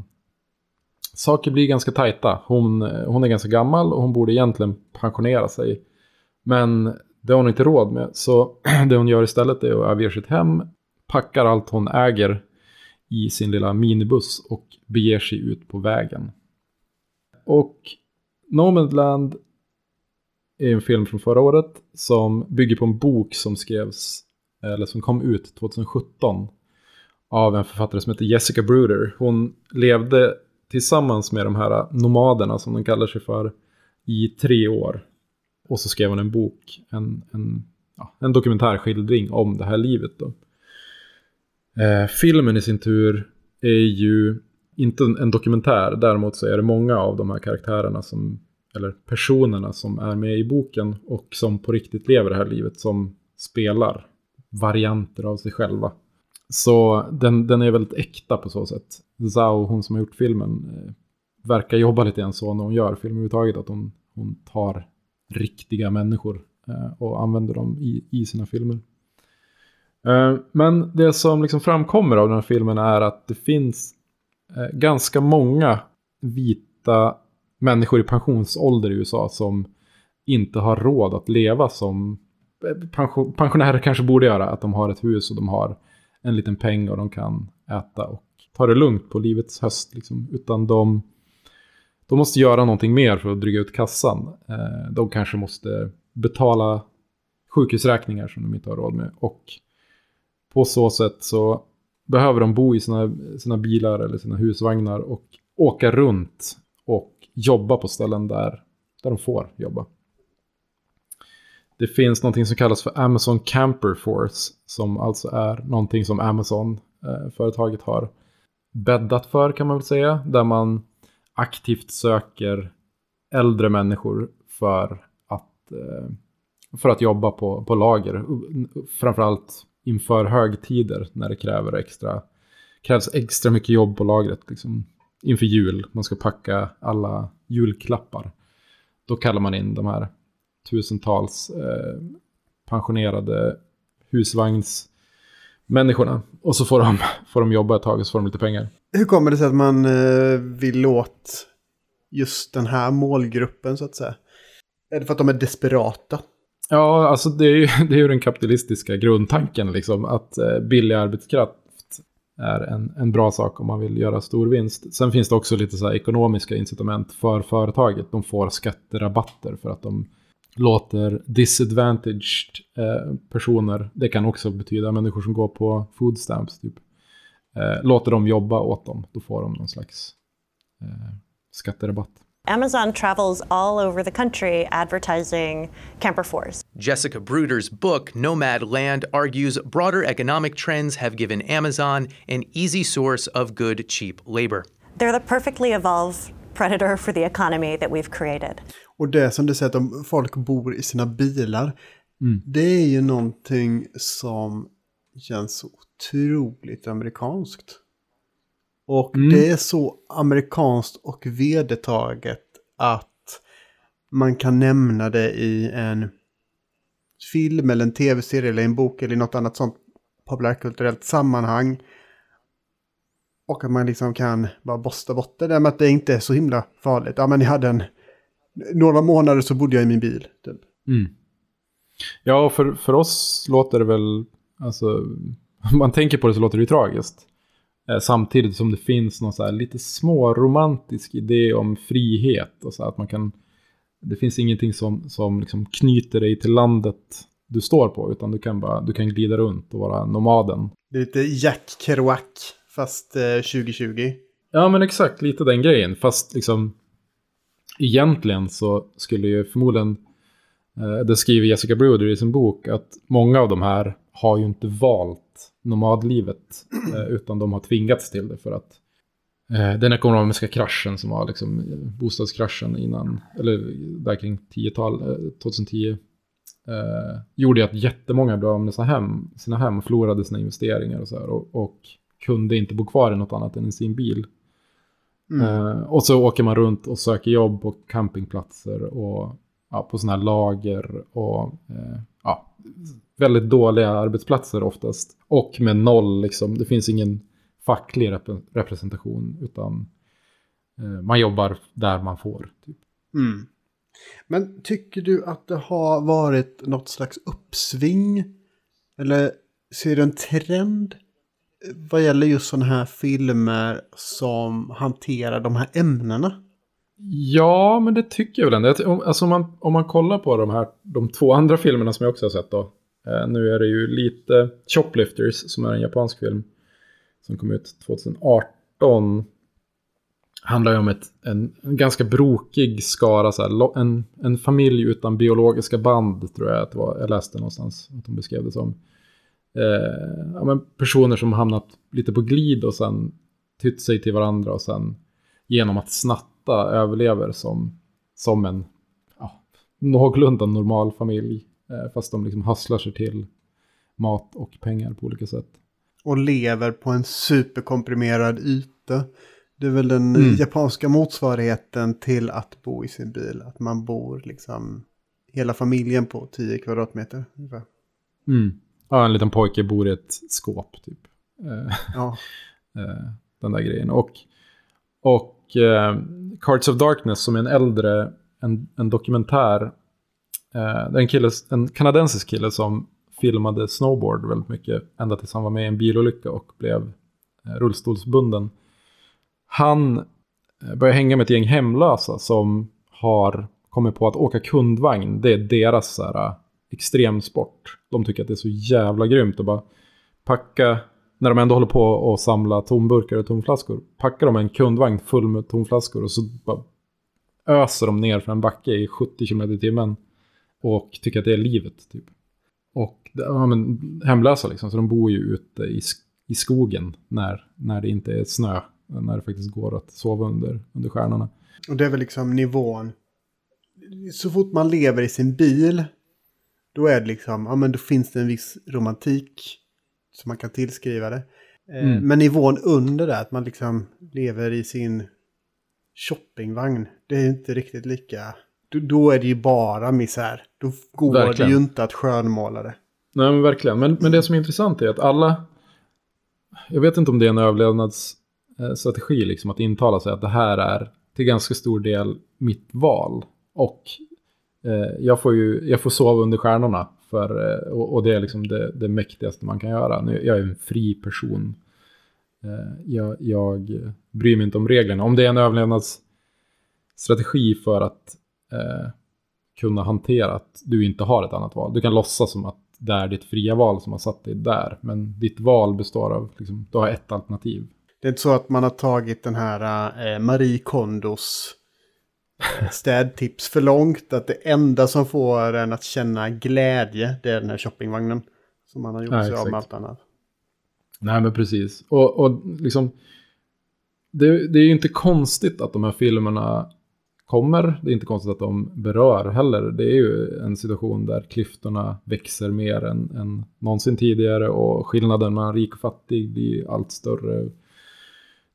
saker blir ganska tajta. Hon, eh, hon är ganska gammal och hon borde egentligen pensionera sig. Men det har hon inte råd med. Så det hon gör istället är att överge sitt hem, packar allt hon äger i sin lilla minibuss och beger sig ut på vägen. Och Nomadland är en film från förra året som bygger på en bok som skrevs, eller som kom ut 2017 av en författare som heter Jessica Bruder. Hon levde tillsammans med de här nomaderna som de kallar sig för i tre år. Och så skrev hon en bok, en, en, ja, en dokumentärskildring om det här livet. Då. Eh, filmen i sin tur är ju inte en dokumentär, däremot så är det många av de här karaktärerna som, eller personerna som är med i boken och som på riktigt lever det här livet som spelar varianter av sig själva. Så den, den är väldigt äkta på så sätt. Zhao, hon som har gjort filmen, eh, verkar jobba lite grann så när hon gör film överhuvudtaget. Att hon, hon tar riktiga människor eh, och använder dem i, i sina filmer. Eh, men det som liksom framkommer av den här filmen är att det finns Eh, ganska många vita människor i pensionsålder i USA som inte har råd att leva som eh, pension, pensionärer kanske borde göra. Att de har ett hus och de har en liten peng och de kan äta och ta det lugnt på livets höst. Liksom. Utan de, de måste göra någonting mer för att dryga ut kassan. Eh, de kanske måste betala sjukhusräkningar som de inte har råd med. Och på så sätt så behöver de bo i sina, sina bilar eller sina husvagnar och åka runt och jobba på ställen där, där de får jobba. Det finns någonting som kallas för Amazon Camper Force som alltså är någonting som Amazon-företaget eh, har bäddat för kan man väl säga. Där man aktivt söker äldre människor för att, eh, för att jobba på, på lager. Framförallt inför högtider när det kräver extra, krävs extra mycket jobb på lagret. Liksom, inför jul, man ska packa alla julklappar. Då kallar man in de här tusentals eh, pensionerade husvagnsmänniskorna. Och så får de, får de jobba ett tag och så får de lite pengar. Hur kommer det sig att man eh, vill åt just den här målgruppen så att säga? Är det för att de är desperata? Ja, alltså det är ju, det är ju den kapitalistiska grundtanken, liksom, att eh, billig arbetskraft är en, en bra sak om man vill göra stor vinst. Sen finns det också lite så ekonomiska incitament för företaget. De får skatterabatter för att de låter disadvantaged eh, personer, det kan också betyda människor som går på food stamps, typ, eh, låter dem jobba åt dem. Då får de någon slags eh, skatterabatt. Amazon travels all over the country advertising Camper Force. Jessica Bruder's book, Nomad Land, argues broader economic trends have given Amazon an easy source of good, cheap labor. They're the perfectly evolved predator for the economy that we've created. Och det som du säger att om folk bor i sina bilar, mm. det är ju någonting som känns otroligt amerikanskt. Och mm. det är så amerikanskt och vedertaget att man kan nämna det i en film eller en tv-serie eller en bok eller något annat sånt populärkulturellt sammanhang. Och att man liksom kan bara bosta bort det där med att det inte är så himla farligt. Ja, men jag hade en... Några månader så bodde jag i min bil. Typ. Mm. Ja, för, för oss låter det väl... Alltså, om man tänker på det så låter det ju tragiskt. Eh, samtidigt som det finns någon så här lite småromantisk idé om frihet. Och så att man kan, det finns ingenting som, som liksom knyter dig till landet du står på. Utan du kan, bara, du kan glida runt och vara nomaden. Det är lite Jack Kerouac fast eh, 2020. Ja men exakt, lite den grejen. Fast liksom egentligen så skulle ju förmodligen, eh, det skriver Jessica Bruder i sin bok, att många av de här har ju inte valt nomadlivet. Eh, utan de har tvingats till det för att eh, den ekonomiska kraschen som var liksom eh, bostadskraschen innan, eller där kring 10-tal, 2010. Eh, gjorde att jättemånga blev av med sina hem, sina hem och förlorade sina investeringar och så här. Och, och kunde inte bo kvar i något annat än i sin bil. Mm. Eh, och så åker man runt och söker jobb på campingplatser och ja, på sådana här lager och eh, ja, väldigt dåliga arbetsplatser oftast. Och med noll, liksom, det finns ingen facklig rep representation utan eh, man jobbar där man får. Typ. Mm. Men tycker du att det har varit något slags uppsving? Eller ser du en trend eh, vad gäller just sådana här filmer som hanterar de här ämnena? Ja, men det tycker jag väl ändå. Alltså om man, om man kollar på de här de två andra filmerna som jag också har sett då. Eh, nu är det ju lite Choplifters som är en japansk film. som kom ut 2018 handlar ju om ett, en, en ganska brokig skara, så här, lo- en, en familj utan biologiska band tror jag att det var, jag läste någonstans att de beskrev det som. Eh, ja, men personer som hamnat lite på glid och sen tytt sig till varandra och sen genom att snatta överlever som, som en ja, någorlunda normal familj. Eh, fast de liksom hasslar sig till mat och pengar på olika sätt. Och lever på en superkomprimerad yta. Det är väl den Mm. japanska motsvarigheten till att bo i sin bil. Att man bor liksom hela familjen på 10 kvadratmeter. ungefär. Mm. Ja, en liten pojke bor i ett skåp typ. Eh, Ja, eh, den där grejen. Och, och eh, Cards of Darkness som är en äldre, en, en dokumentär. Eh, det är en, kille, en kanadensisk kille som filmade snowboard väldigt mycket. Ända tills han var med i en bilolycka och blev eh, rullstolsbunden. Han eh, börjar började hänga med ett gäng hemlösa som har kommit på att åka kundvagn. Det är deras så här, eh, extremsport. De tycker att det är så jävla grymt att bara packa, när de ändå håller på att samla tomburkar och tomflaskor, packar de en kundvagn full med tomflaskor och så bara öser de ner för en backe i 70 km i timmen och tycker att det är livet. Typ. Och ja, men, hemlösa liksom, så de bor ju ute i, i skogen när, när det inte är snö, när det faktiskt går att sova under, under stjärnorna. och det är väl liksom nivån. Så fort man lever i sin bil. Då är det liksom, ja men då finns det en viss romantik. Som man kan tillskriva det. Eh, Mm. Men nivån under det, att man liksom lever i sin shoppingvagn. Det är inte riktigt lika. Då, då är det ju bara misär. Då går Verkligen. det ju inte att skönmåla det. Nej men verkligen. Men, men det som är intressant är att alla... Jag vet inte om det är en överlevnadsstrategi liksom att intala sig att det här är till ganska stor del mitt val. Och eh, jag, får ju, jag får sova under stjärnorna. För, eh, och, och det är liksom det, det mäktigaste man kan göra. Nu, jag är en fri person. Eh, jag, jag bryr mig inte om reglerna. Om det är en överlevnadsstrategi för att eh, kunna hantera att du inte har ett annat val. Du kan låtsas som att det är ditt fria val som har satt dig där. Men ditt val består av, liksom, du har ett alternativ. Det är inte så att man har tagit den här eh, Marie Kondos städtips för långt. Att det enda som får en att känna glädje, det är den här shoppingvagnen. Som man har gjort Ja, sig av exakt. med allt annat. Nej men precis. Och, och liksom, det, det är ju inte konstigt att de här filmerna kommer. Det är inte konstigt att de berör heller. Det är ju en situation där klyftorna växer mer än, än någonsin tidigare och skillnaden mellan rik och fattig blir allt större.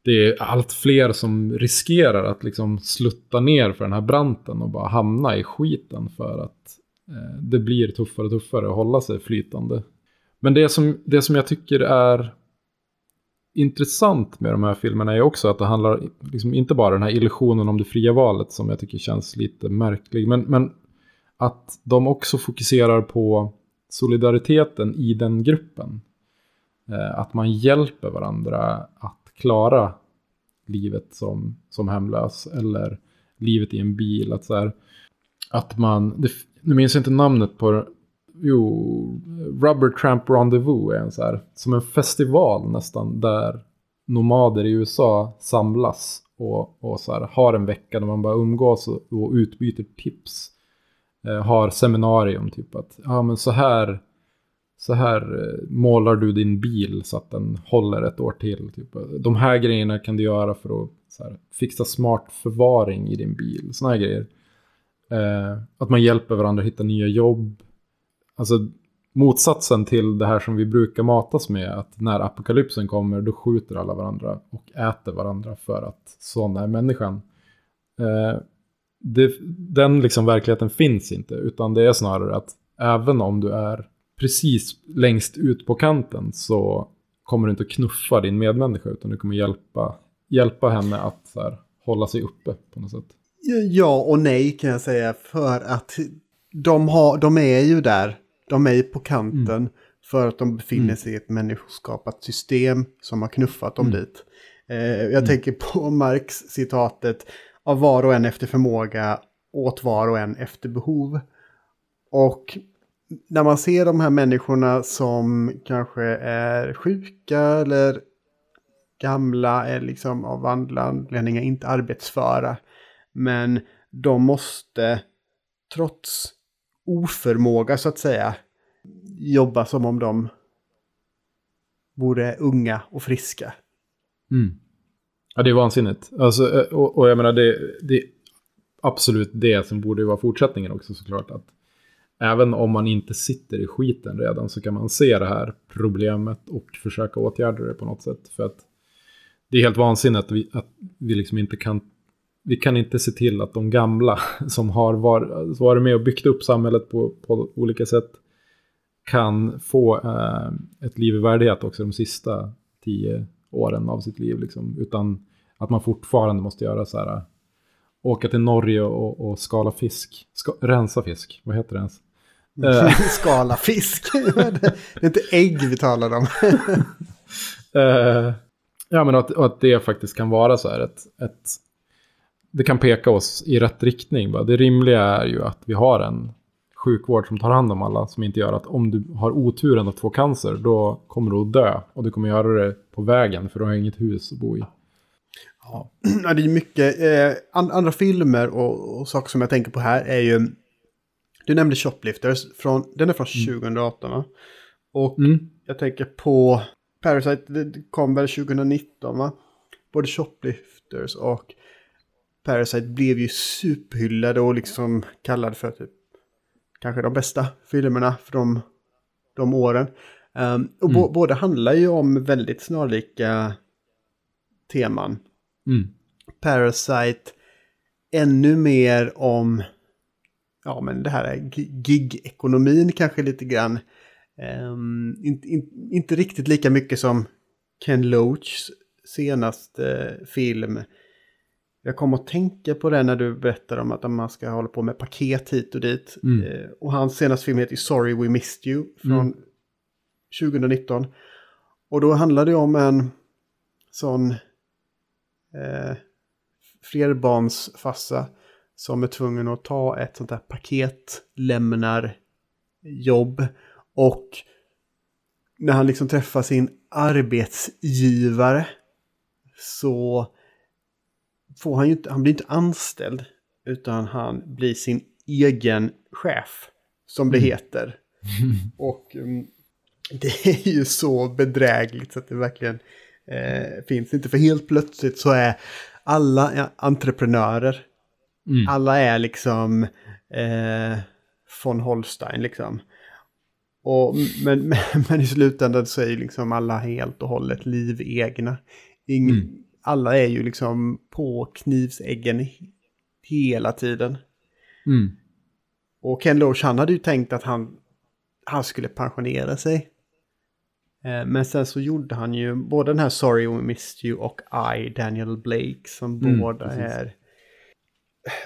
Det är allt fler som riskerar att liksom slutta ner för den här branten och bara hamna i skiten för att eh, det blir tuffare och tuffare att hålla sig flytande. Men det som, det som jag tycker är intressant med de här filmerna är också att det handlar liksom inte bara den här illusionen om det fria valet som jag tycker känns lite märklig. Men, men att de också fokuserar på solidariteten i den gruppen. Eh, att man hjälper varandra att klara livet som, som hemlös eller livet i en bil. Att, så här, att man, det, nu minns jag inte namnet på det. Jo, Rubber Tramp Rendezvous är en så här, som en festival nästan där nomader i USA samlas och, och så här, har en vecka där man bara umgås och, och utbyter tips. Eh, har seminarium typ att, ja men så här, så här eh, målar du din bil så att den håller ett år till. Typ. De här grejerna kan du göra för att så här, fixa smart förvaring i din bil. Såna här grejer. Eh, att man hjälper varandra att hitta nya jobb. Alltså motsatsen till det här som vi brukar matas med. Att när apokalypsen kommer då skjuter alla varandra och äter varandra för att sån är människan. Eh, det, den liksom verkligheten finns inte. Utan det är snarare att även om du är precis längst ut på kanten så kommer du inte att knuffa din medmänniska utan du kommer hjälpa, hjälpa henne att så här, hålla sig uppe på något sätt. Ja och nej kan jag säga. För att de, har, de är ju där. De är på kanten. För att de befinner sig i ett människoskapat system som har knuffat dem dit. Eh, jag tänker på Marx citatet. Av var och en efter förmåga, åt var och en efter behov. Och när man ser de här människorna som kanske är sjuka eller gamla, är liksom av andra anledningar inte arbetsföra. Men de måste, trots oförmåga så att säga, jobba som om de vore unga och friska. Mm. Ja, det är vansinnigt. Alltså, eh, och, och jag menar, det, det är absolut det som borde vara fortsättningen också såklart. Att även om man inte sitter i skiten redan så kan man se det här problemet och försöka åtgärda det på något sätt. För att det är helt vansinnigt att vi, att vi liksom inte kan vi kan inte se till att de gamla som har var, varit med och byggt upp samhället på, på olika sätt kan få eh, ett liv i värdighet också de sista tio åren av sitt liv. Liksom, utan att man fortfarande måste göra så här. Eh, åka till Norge och, och skala fisk. Ska, rensa fisk, vad heter det ens? Eh. skala fisk. det är inte ägg vi talar om. uh, ja, men att, att det faktiskt kan vara så här ett, ett det kan peka oss i rätt riktning. Det rimliga är ju att vi har en sjukvård som tar hand om alla. Som inte gör att om du har oturen att få cancer, då kommer du att dö. Och du kommer göra det på vägen, för du har inget hus att bo i. Ja, det är mycket. Eh, andra filmer och, och, saker som jag tänker på här är ju... Du nämnde Shoplifters. Från, den är från mm. 2018 va? Och mm. jag tänker på Parasite, det kom väl 2019 va? Både Shoplifters och Parasite blev ju superhyllade och liksom kallade för typ kanske de bästa filmerna de, de åren. Um, och mm. båda handlar ju om väldigt snarlika teman. Mm. Parasite ännu mer om, ja men det här är gig-ekonomin kanske lite grann. Um, in, in, inte riktigt lika mycket som Ken Loachs senaste film jag kom att tänka på det när du berättade om att man ska hålla på med paket hit och dit. Mm. Eh, och hans senaste film heter Sorry We Missed You från mm. 2019. Och då handlar det om en sån eh, flerbarnsfassa som är tvungen att ta ett sånt här paketlämnarjobb. Och när han liksom träffar sin arbetsgivare så får han ju inte, han blir inte anställd. Utan han blir sin egen chef. Som det mm. heter. Och um, det är ju så bedrägligt så att det verkligen eh, finns inte. För helt plötsligt så är alla entreprenörer. Mm. Alla är liksom eh, von Holstein liksom. Och, men, men, men, i slutändan så är ju liksom alla helt och hållet livegna. Ingen, mm alla är ju liksom på knivsäggen hela tiden. Mm. Och Ken Loach, han hade ju tänkt att han, han skulle pensionera sig. Eh, men sen så gjorde han ju både den här Sorry We Missed You och I, Daniel Blake, som mm, båda precis. är,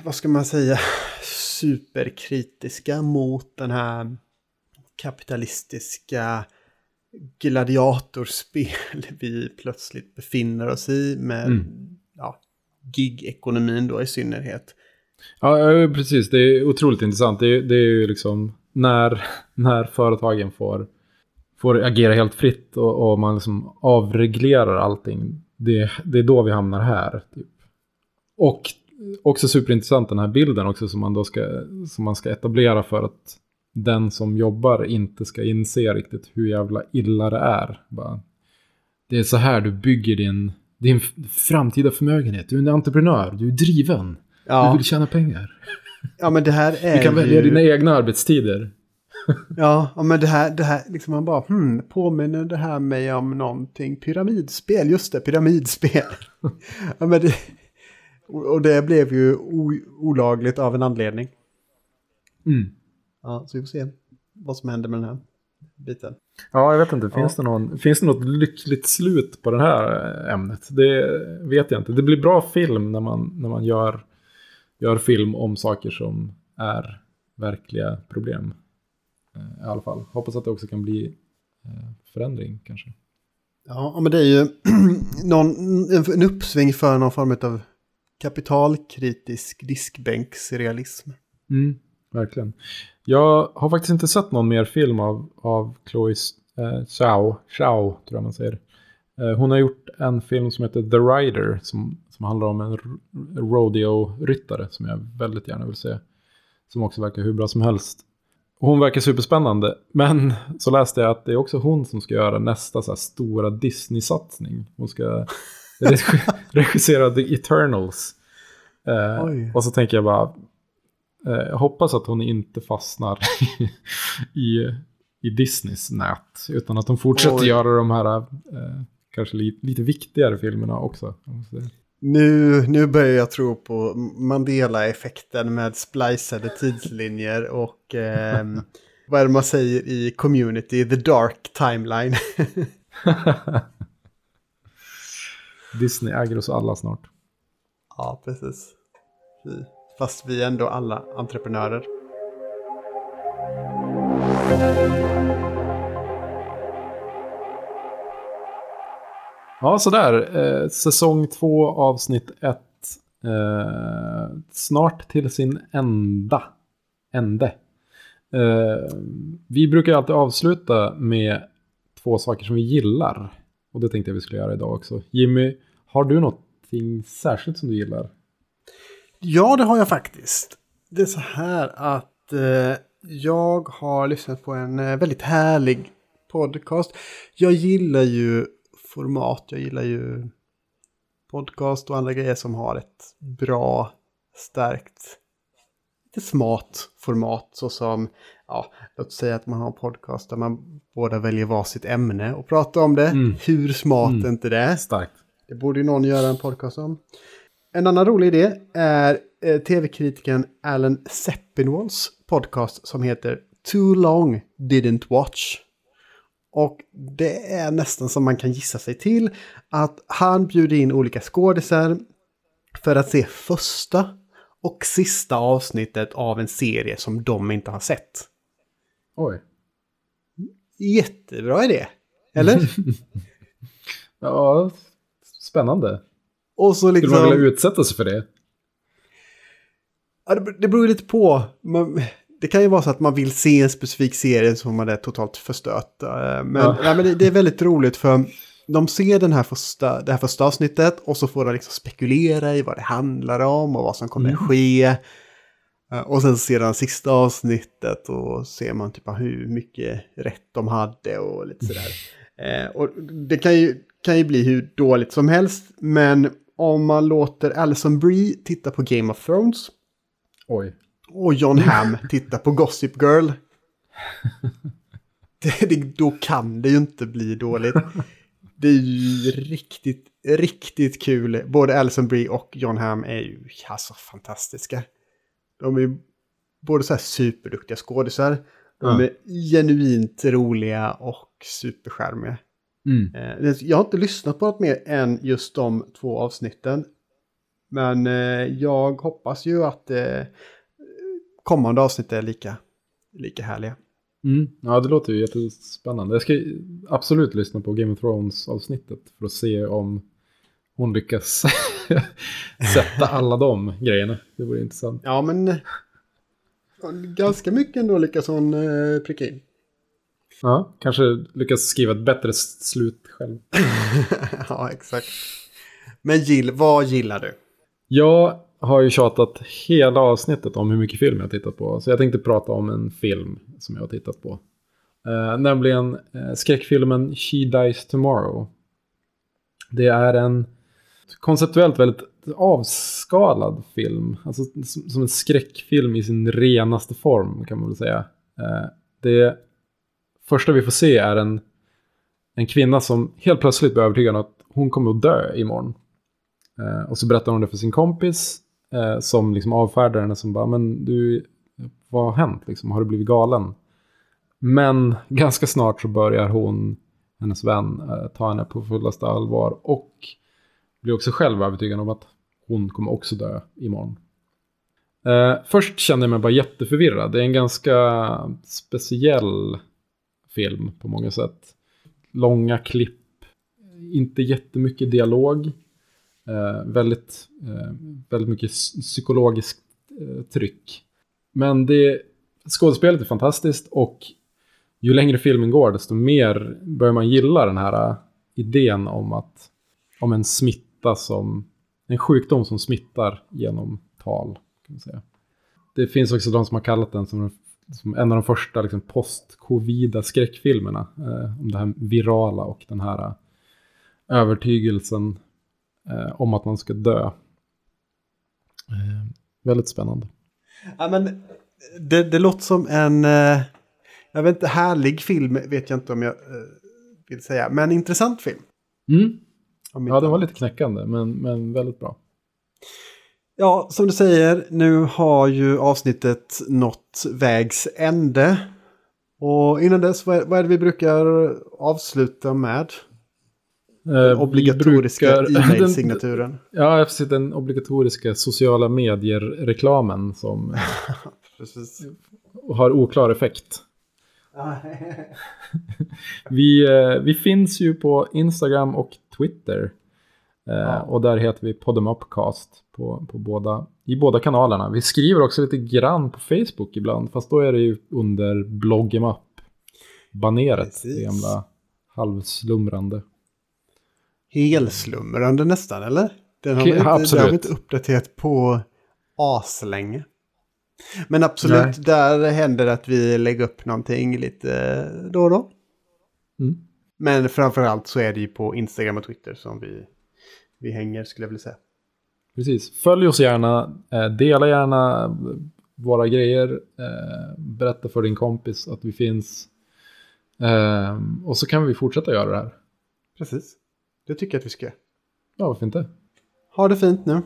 vad ska man säga, superkritiska mot den här kapitalistiska gladiatorspel vi plötsligt befinner oss i med mm. ja, gig-ekonomin då i synnerhet. Ja, precis. Det är otroligt intressant. Det är, det är ju liksom när, när företagen får, får agera helt fritt och, och man liksom avreglerar allting. Det, det är då vi hamnar här. Typ. Och också superintressant den här bilden också som man då ska, som man ska etablera för att den som jobbar inte ska inse riktigt hur jävla illa det är. Bara, det är så här du bygger din, din framtida förmögenhet. Du är en entreprenör, du är driven. Ja. Du vill tjäna pengar. Ja, men det här är Du kan ju... välja dina egna arbetstider. ja, men det här, det här liksom man bara, hmm, påminner det här mig om någonting? Pyramidspel, just det, pyramidspel. ja, men det, och det blev ju olagligt av en anledning. Mm. Ja, så vi får se vad som händer med den här biten. Ja, jag vet inte. Finns, ja. det, någon, finns det något lyckligt slut på det här ämnet? Det vet jag inte. Det blir bra film när man, när man gör, gör film om saker som är verkliga problem. Eh, I alla fall. Hoppas att det också kan bli eh, förändring kanske. Ja, men det är ju någon, en uppsving för någon form av kapitalkritisk diskbänksrealism. Mm, verkligen. Jag har faktiskt inte sett någon mer film av, av Chloe eh, Zhao, Zhao tror jag man säger. Eh, hon har gjort en film som heter The Rider som, som handlar om en rodeo-ryttare som jag väldigt gärna vill se. Som också verkar hur bra som helst. Hon verkar superspännande, men så läste jag att det är också hon som ska göra nästa så här stora Disney-satsning. Hon ska regi- regissera The Eternals. Eh, och så tänker jag bara, eh, jag hoppas att hon inte fastnar i, i Disneys nät. Utan att hon fortsätter Oj. göra de här eh, kanske li, lite viktigare filmerna också. Nu, nu börjar jag tro på Mandela-effekten med splicade tidslinjer och ehm, vad är det man säger i community, the dark timeline. Disney äger oss alla snart. ja, precis. Fast vi är ändå alla entreprenörer. Ja, sådär. Eh, säsong två, avsnitt ett. Eh, snart till sin ända. Ände. Eh, vi brukar alltid avsluta med två saker som vi gillar. Och det tänkte jag vi skulle göra idag också. Jimmy, har du någonting särskilt som du gillar? Ja, det har jag faktiskt. Det är så här att eh, jag har lyssnat på en eh, väldigt härlig podcast. Jag gillar ju format, jag gillar ju podcast och andra grejer som har ett bra, starkt, lite smart format. Så som, ja, låt säga att man har en podcast där man båda väljer varsitt ämne och pratar om det. Mm. Hur smart Mm. är inte det? Starkt. Det borde ju någon göra en podcast om. En annan rolig idé är eh, tv-kritikern Alan Sepinwalls podcast som heter Too Long Didn't Watch. Och det är nästan som man kan gissa sig till att han bjuder in olika skådisar för att se första och sista avsnittet av en serie som de inte har sett. Oj. Jättebra idé! Eller? Ja, spännande. och så Skulle liksom... man vilja utsätta sig för det? Ja, det, det beror ju lite på. Man, det kan ju vara så att man vill se en specifik serie som man är totalt förstört. Eh, Men, Ja. nej, men det, det är väldigt roligt för de ser den här första, det här första avsnittet och så får de liksom spekulera i vad det handlar om och vad som kommer att ske. Eh, Och sen ser de sista avsnittet och ser man typ hur mycket rätt de hade och lite sådär. Eh, och det kan ju, kan ju bli hur dåligt som helst, men om man låter Alison Brie titta på Game of Thrones Oj. och John Hamm tittar på Gossip Girl. Det, det, då kan det ju inte bli dåligt. Det är ju riktigt, riktigt kul. Både Alison Brie och John Hamm är ju alltså fantastiska. De är ju både så här superduktiga skådisar. De är genuint roliga och superskärmiga. Mm. Eh, Jag har inte lyssnat på något mer än just de två avsnitten. Men eh, jag hoppas ju att eh, kommande avsnitt är lika, lika härliga. Mm. Ja, det låter ju jättespännande. Jag ska absolut lyssna på Game of Thrones-avsnittet för att se om hon lyckas sätta alla de grejerna. Det vore intressant. Ja, men ganska mycket ändå lyckas hon eh, pricka in. Ja, kanske lyckas skriva ett bättre slut själv. ja, exakt. Men Jill, vad gillar du? Jag har ju tjatat hela avsnittet om hur mycket film jag har tittat på. Så jag tänkte prata om en film som jag har tittat på. Eh, nämligen eh, skräckfilmen She Dies Tomorrow. Det är en konceptuellt väldigt avskalad film. Alltså som som en skräckfilm i sin renaste form kan man väl säga. Eh, det första vi får se är en, en kvinna som helt plötsligt blir övertygad om att hon kommer att dö imorgon. Eh, och så berättar hon det för sin kompis eh, som liksom avfärdar henne som bara, men du, vad har hänt liksom? Har du blivit galen? Men ganska snart så börjar hon, hennes vän, eh, ta henne på fullaste allvar och blir också själv övertygad om att hon kommer också dö imorgon. Eh, först kände jag mig bara jätteförvirrad. Det är en ganska speciell film på många sätt. Långa klipp, inte jättemycket dialog. Eh, väldigt, eh, väldigt mycket psykologiskt eh, tryck. Men det, skådespelet är fantastiskt och ju längre filmen går desto mer börjar man gilla den här eh, idén om att om en smitta som en sjukdom som smittar genom tal. Kan man säga. Det finns också de som har kallat den som, den som en av de första liksom, post-covida skräckfilmerna. Eh, om det här virala och den här eh, övertygelsen eh, om att man ska dö. Eh, väldigt spännande. Ja, men det, det låter som en, eh, jag vet inte, härlig film vet jag inte om jag eh, vill säga, men intressant film. Mm. Ja, den var lite knäckande, men, men väldigt bra. Ja, som du säger, nu har ju avsnittet nått vägs ände. Och innan dess, vad är, vad är det vi brukar avsluta med? Eh, Den obligatoriska e-mail-signaturen. Ja, precis den obligatoriska sociala medier-reklamen som har oklar effekt. vi, eh, vi finns ju på Instagram och Twitter. Eh, Och där heter vi Podemupcast på, på båda, i båda kanalerna. Vi skriver också lite grann på Facebook ibland, fast då är det ju under bloggemup-baneret. Precis. Det gamla halvslumrande. Helslumrande nästan, eller? Den har, vi inte, den har inte uppdaterat på aslänge. Men absolut, Nej. där händer det att vi lägger upp någonting lite då och då. Mm. Men framförallt så är det ju på Instagram och Twitter som vi, vi hänger, skulle jag vilja säga. Precis. Följ oss gärna, eh, dela gärna våra grejer, eh, berätta för din kompis att vi finns. Eh, och så kan vi fortsätta göra det här. Precis. Det tycker jag att vi ska. Ja, varför inte? Ha det fint nu.